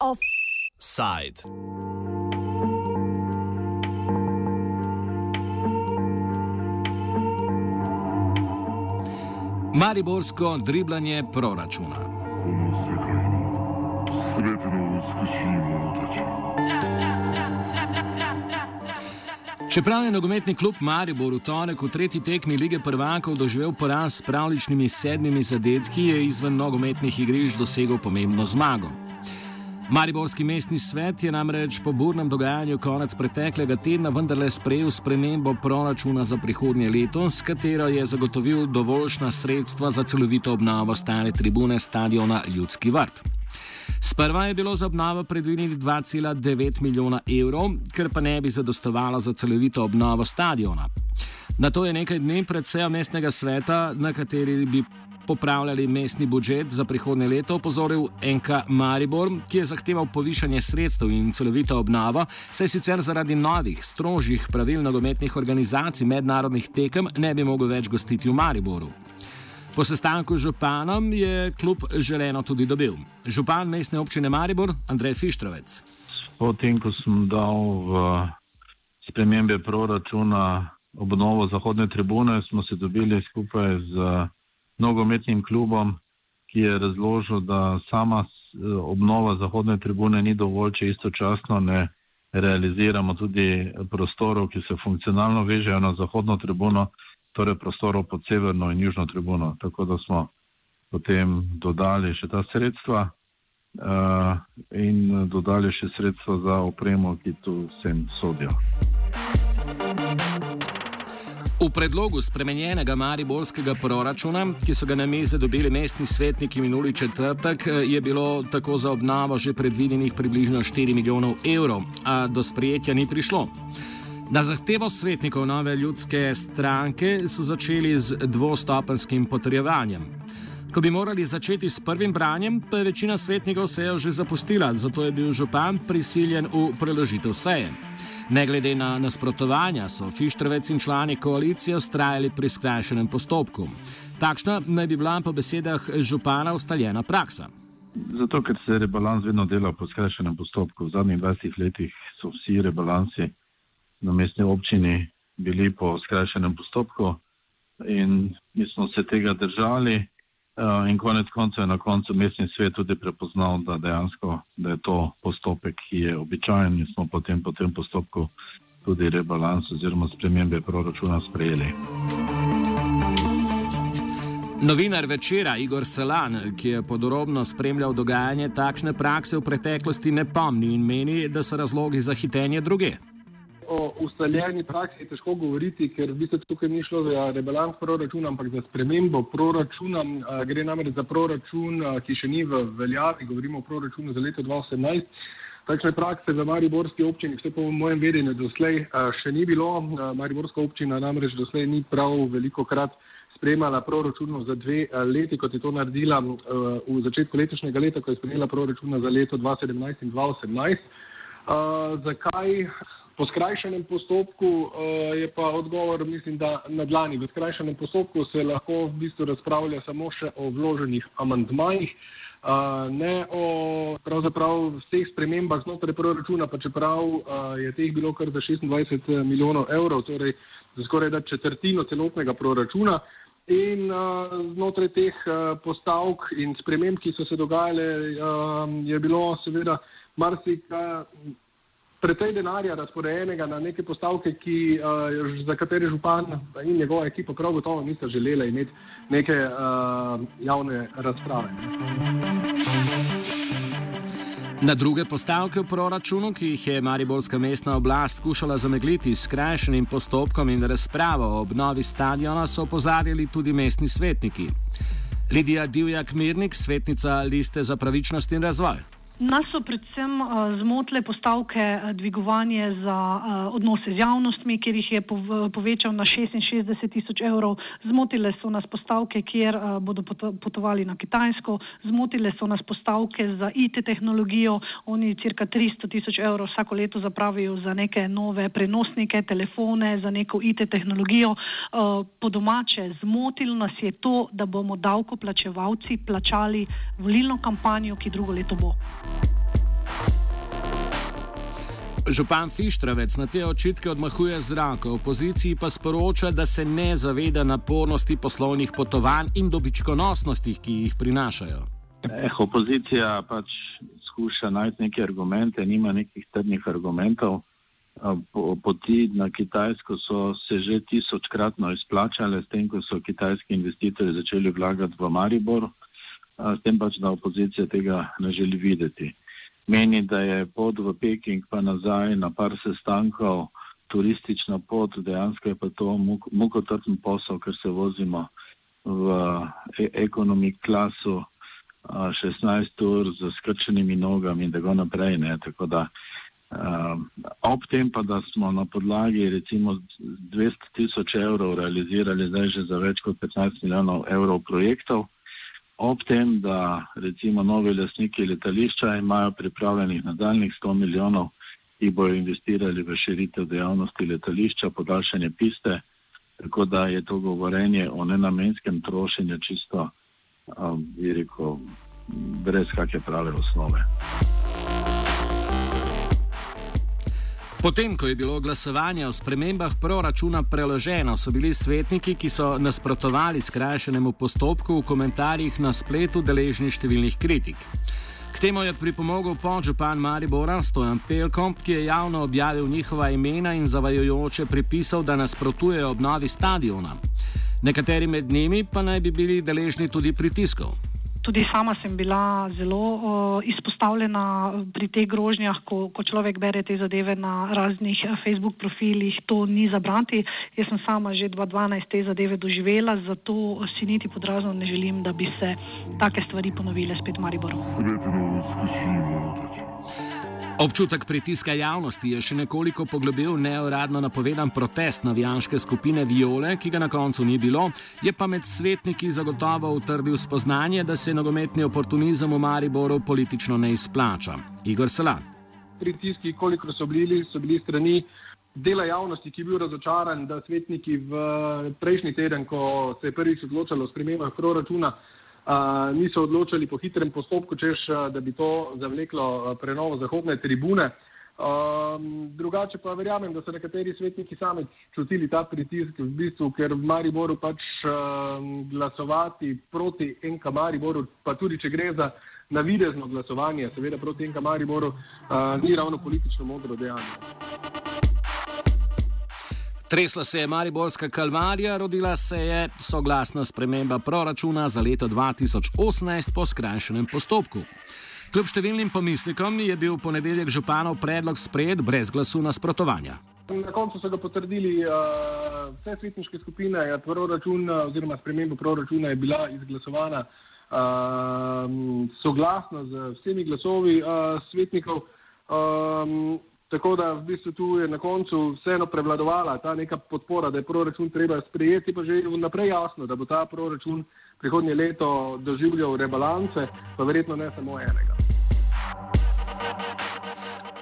Offside. Mariborsko driblanje proračuna. Čeprav je nogometni klub Maribor v torek v tretji tekmi lige prvakov doživel poraz s pravličnimi sedmimi zadetki, je izven nogometnih igrišč dosegel pomembno zmago. Mariborski mestni svet je namreč po burnem dogajanju konec preteklega tedna vendarle sprejel spremembo proračuna za prihodnje leto, s katero je zagotovil dovoljšna sredstva za celovito obnovo stare tribune stadiona Ljudski vrt. Sprva je bilo za obnovo predvidenih 2,9 milijona evrov, kar pa ne bi zadostovalo za celovito obnovo stadiona. Na to je nekaj dni pred sejo mestnega sveta, na kateri bi popravljali mestni budžet za prihodne leto, opozoril NK Maribor, ki je zahteval povišanje sredstev in celovito obnovo, saj sicer zaradi novih, strožjih pravil nogometnih organizacij mednarodnih tekem ne bi mogel več gostiti v Mariboru. Po sestanku z županom je klub želeno tudi dobil. Župan mestne občine Maribor, Andrej Fištrovec. Potem, ko sem dal v spremembe proračuna obnovo zahodne tribune, smo se dobili skupaj z nogometnim klubom, ki je razložil, da sama obnova zahodne tribune ni dovolj, če istočasno ne realiziramo tudi prostorov, ki se funkcionalno vežejo na zahodno tribuno torej prostorov pod severno in južno tribuno. Tako da smo potem dodali še ta sredstva uh, in dodali še sredstva za opremo, ki tu vsem sodijo. V predlogu spremenjenega mariborskega proračuna, ki so ga na mize dobili mestni svetniki minuli četrtek, je bilo tako za obnavo že predvidenih približno 4 milijonov evrov, a do sprejetja ni prišlo. Na zahtevo svetnikov nove ljudske stranke so začeli z dvostopenskim potrjevanjem. Ko bi morali začeti s prvim branjem, pa je večina svetnikov sejo že zapustila, zato je bil župan prisiljen v preložitev seje. Ne glede na nasprotovanja, so Fištrovec in člani koalicije ustrajali pri skrajšenem postopku. Takšna naj bi bila po besedah župana ustaljena praksa. Zato, ker se rebalans vedno dela po skrajšenem postopku. V zadnjih 20 letih so vsi rebalansi na mestni občini bili po skrajšenem postopku in mi smo se tega držali in konec koncev je na koncu mestni svet tudi prepoznal, da dejansko da je to postopek, ki je običajen in smo potem po tem postopku tudi rebalans oziroma spremembe proračuna sprejeli. Novinar večera Igor Selan, ki je podrobno spremljal dogajanje takšne prakse v preteklosti, ne pomni in meni, da so razlogi za hitenje druge o ustaljeni praksi težko govoriti, ker v bistvu tukaj ni šlo za rebalans proračuna, ampak za spremembo proračuna. Gre namreč za proračun, ki še ni v veljavi, govorimo o proračunu za leto 2018. Takšne prakse v Mariborski občini, vse po mojem vedenju, doslej še ni bilo. Mariborska občina namreč doslej ni prav veliko krat spremala proračunov za dve leti, kot je to naredila v začetku letošnjega leta, ko je spremela proračuna za leto 2017 in 2018. Zakaj Po skrajšanem postopku uh, je pa odgovor, mislim, da na dlani. V skrajšanem postopku se lahko v bistvu razpravlja samo še o vloženih amantmajih, uh, ne o pravzaprav vseh spremembah znotraj proračuna, pa čeprav uh, je teh bilo kar za 26 milijonov evrov, torej za skoraj da četrtino celotnega proračuna. In uh, znotraj teh uh, postavk in sprememb, ki so se dogajale, uh, je bilo seveda marsikaj precej denarja razporejenega na neke postavke, ki, uh, za katere župan in njegova ekipa prav gotovo nista želela imeti neke uh, javne razprave. Na druge postavke v proračunu, ki jih je Mariborska mestna oblast skušala zamegliti s skrajšenim postopkom in razpravo o obnovi stadiona, so opozarjali tudi mestni svetniki. Lidija Divjak Mirnik, svetnica Liste za pravičnost in razvoj. Nas so predvsem uh, zmotile postavke uh, dvigovanje za uh, odnose z javnostmi, kjer jih je pov, povečal na 66 tisoč evrov. Zmotile so nas postavke, kjer bodo potovali na Kitajsko. Zmotile so nas postavke za IT tehnologijo. Oni cirka 300 tisoč evrov vsako leto zapravijo za neke nove prenosnike, telefone, za neko IT tehnologijo. Po domače, zmotilo nas je to, da bomo davkoplačevalci plačali volilno kampanjo, ki drugo leto bo. Župan Fištravec na te očitke odmahuje z roko, opoziciji pa sporoča, da se ne zaveda napornosti poslovnih potovanj in dobičkonosnosti, ki jih prinašajo. Eh, opozicija pač skuša najti neke argumente, nima nekih trdnih argumentov. Poti na Kitajsko so se že tisočkratno izplačale, s tem, ko so kitajski investitorji začeli vlagati v Maribor, s tem pač, da opozicija tega ne želi videti. Meni, da je pot v Peking pa nazaj na par sestankov, turistična pot, dejansko je pa to mukotrpn posel, ker se vozimo v ekonomik klasu 16 ur z skrčenimi nogami in tako naprej. Ne, tako da, Uh, ob tem pa, da smo na podlagi recimo 200 tisoč evrov realizirali zdaj že za več kot 15 milijonov evrov projektov, ob tem, da recimo novi lasniki letališča imajo pripravljenih nadaljnih 100 milijonov, ki bojo investirali v širitev dejavnosti letališča, podaljšanje piste, tako da je to govorenje o nenamenskem trošenju čisto, bi rekel, brez kakšne prave osnove. Potem, ko je bilo glasovanje o spremembah proračuna preloženo, so bili svetniki, ki so nasprotovali skrajšanemu postopku, v komentarjih na spletu deležni številnih kritik. K temu je pripomogel podžupan Maribora Stojan Pelkom, ki je javno objavil njihova imena in zavajojoče pripisal, da nasprotujejo obnovi stadiona. Nekateri med njimi pa naj bi bili deležni tudi pritiskov. Tudi sama sem bila zelo uh, izpostavljena pri teh grožnjah, ko, ko človek bere te zadeve na raznih Facebook profilih. To ni zabrati. Jaz sem sama že 2012 te zadeve doživela, zato si niti podrazno ne želim, da bi se take stvari ponovile spet v Mariboru. Občutek pritiska javnosti je še nekoliko poglobil neuradno napovedan protest navijanske skupine Viole, ki ga na koncu ni bilo, je pa med svetniki zagotovo utrdil spoznanje, da se nogometni oportunizem v Mariboru politično ne izplača. Igor Salan. Pritiski, koliko so bili, so bili strani dela javnosti, ki je bil razočaran, da svetniki v prejšnji teden, ko se je prvič odločalo o spremembah proračuna, niso odločili po hitrem postopku, češ, da bi to zavleklo prenovo zahodne tribune. Um, drugače pa verjamem, da so nekateri svetniki sami čutili ta pritisk v bistvu, ker v Mariboru pač um, glasovati proti NK Mariboru, pa tudi če gre za navidezno glasovanje, seveda proti NK Mariboru, uh, ni ravno politično modro dejanje. Tresla se je Mariborska kalvarija, rodila se je soglasna sprememba proračuna za leto 2018 po skrajšenem postopku. Kljub številnim pomislikom je bil ponedeljek županov predlog sprejet brez glasu nasprotovanja. Na koncu so ga potrdili uh, vse svetniške skupine, proračun oziroma sprememba proračuna je bila izglasovana uh, soglasno z vsemi glasovi uh, svetnikov. Um, Tako da v bistvu tu je na koncu vseeno prevladovala ta neka podpora, da je proračun treba sprejeti, pa že vnaprej jasno, da bo ta proračun prihodnje leto doživljal rebalance, pa verjetno ne samo enega.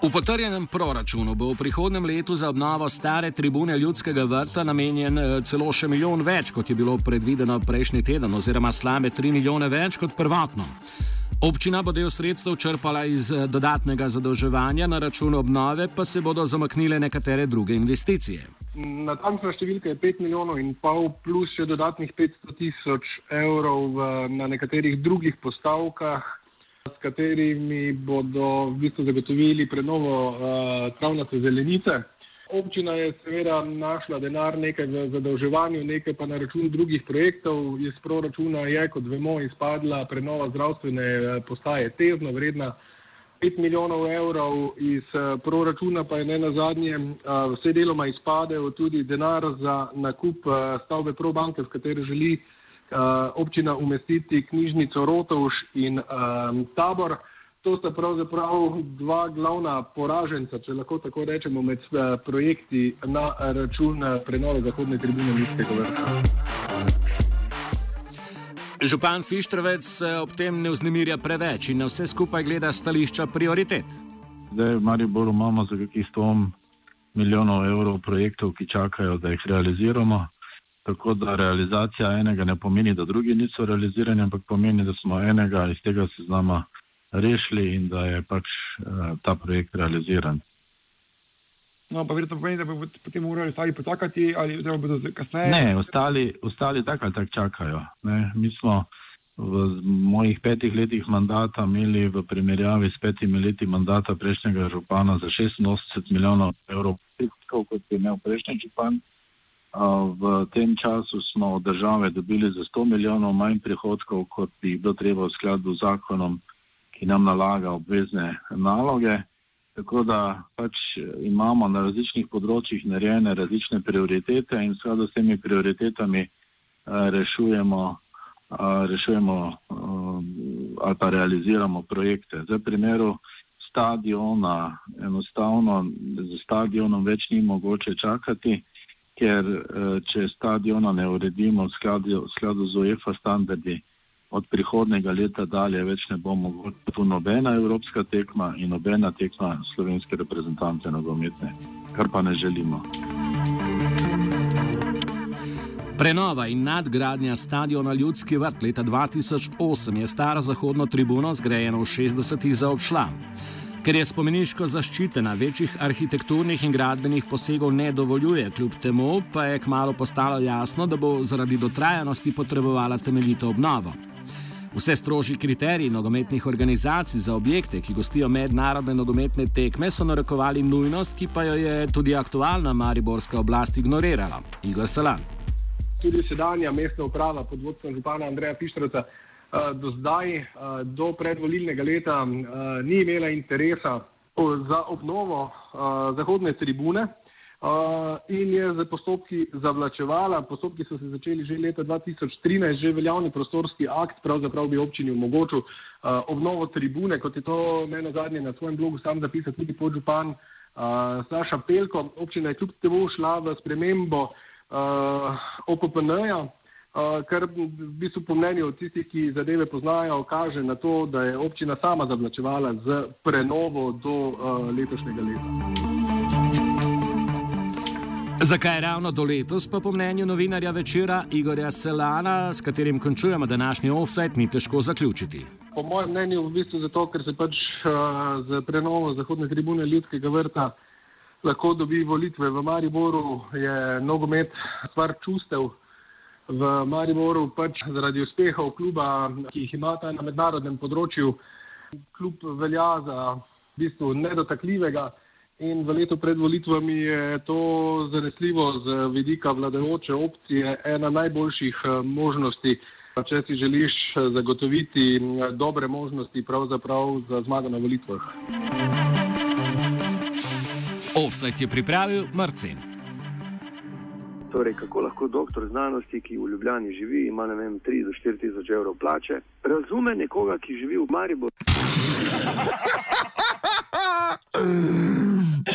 V potrjenem proračunu bo v prihodnem letu za obnovo stare tribune ljudskega vrta namenjen eh, celo še milijon več, kot je bilo predvideno prejšnji teden, oziroma slabe tri milijone več kot prvotno. Občina bo del sredstev črpala iz eh, dodatnega zadolževanja, na račun obnove pa se bodo zamaknile nekatere druge investicije. Natančna številka je 5 milijonov in pol plus še dodatnih 500 tisoč evrov na nekaterih drugih postavkah, s katerimi bodo v bistvu zagotovili prenovo uh, travnate zelenice. Občina je seveda našla denar nekaj v zadolževanju, nekaj pa na račun drugih projektov. Iz proračuna je, kot vemo, izpadla prenova zdravstvene eh, postaje Tezno, vredna 5 milijonov evrov, iz eh, proračuna pa je ne na zadnje eh, vse deloma izpadel tudi denar za nakup stavbe ProBanke, v kateri želi občina umestiti knjižnico Rotovš in tabor. To sta pravzaprav dva glavna poraženca, če lahko tako rečemo, med eh, projekti na račun eh, prenove zahodne tribune Ljudskega vrta. Župan Fištrovec se ob tem ne vznemirja preveč in na vse skupaj gleda stališča prioritet. Zdaj v Mariboru imamo za kakih 100 milijonov evrov projektov, ki čakajo, da jih realiziramo. Tako da realizacija enega ne pomeni, da drugi niso realizirani, ampak pomeni, da smo enega iz tega seznama rešili in da je pač uh, ta projekt realiziran. No, pa verjetno pomeni, da bo potem morali ostali počakati ali da bodo kasneje. Ne, ostali, ostali tako ali tako čakajo. Ne. Mi smo v mojih petih letih mandata imeli v primerjavi s petimi leti mandata prejšnjega župana za 86 milijonov evrov, kot je imel prejšnji župan. V tem času smo od države dobili za 100 milijonov manj prihodkov, kot bi bilo treba v skladu z zakonom, ki nam nalaga obvezne naloge. Tako da pač imamo na različnih področjih narejene različne prioritete in skladu s temi prioritetami rešujemo, rešujemo ali pa realiziramo projekte. Za primeru stadiona enostavno z stadionom več ni mogoče čakati ker eh, če stadiona ne uredimo v skladu, v skladu z UEFA standardi, od prihodnega leta dalje več ne bo mogoče tu nobena evropska tekma in nobena tekma slovenske reprezentante nogometne, kar pa ne želimo. Prenova in nadgradnja stadiona Ljudski vrt leta 2008 je staro zahodno tribuno zgrajeno v 60-ih zaobšla. Ker je spomeniško zaščitena, večjih arhitekturnih in gradbenih posegov ne dovoljuje, kljub temu pa je kmalo postalo jasno, da bo zaradi dotrajanosti potrebovala temeljito obnovo. Vse strožji kriteriji nogometnih organizacij za objekte, ki gostijo mednarodne nogometne tekme, so narekovali nujnost, ki pa jo je tudi aktualna mariborska oblast ignorirala. Igor Salan. Tudi sedanja mestna uprava pod vodstvom župana Andreja Pištrovca Eh, do zdaj, eh, do predvolilnega leta, eh, ni imela interesa za obnovo zahodne tribune in je za postopki zavlačevala. Postopki so se začeli že leta 2013, že veljavni prostorski akt pravzaprav bi občini omogočil obnovo tribune, kot je to meni zadnje na svojem blogu sam zapisal tudi podžupan Saša Pelko. Občina je kljub temu šla v spremembo OPPN-ja, kar v bistvu po mnenju tistih, ki zadeve poznajo, kaže na to, da je občina sama zavlačevala z prenovo do uh, letošnjega leta. Zakaj ravno do letos, pa po mnenju novinarja večera Igorja Selana, s katerim končujemo današnji offset, ni težko zaključiti? Po mojem mnenju v bistvu zato, ker se pač uh, z prenovo Zahodne tribune Ljudskega vrta lahko dobi volitve v Mariboru, je nogomet stvar čustev v Mariboru pač zaradi uspehov kluba, ki jih imata na mednarodnem področju, klub velja za v bistvu nedotakljivega in v letu pred volitvami je to zanesljivo z vidika vladajoče opcije ena najboljših eh, možnosti, če si želiš eh, zagotoviti dobre možnosti pravzaprav za zmago na volitvah. Offset je pripravil Marcin torej kako lahko doktor znanosti, ki v Ljubljani živi, ima ne vem 3 do 4 tisoč evrov plače, razume nekoga, ki živi v Mariboru.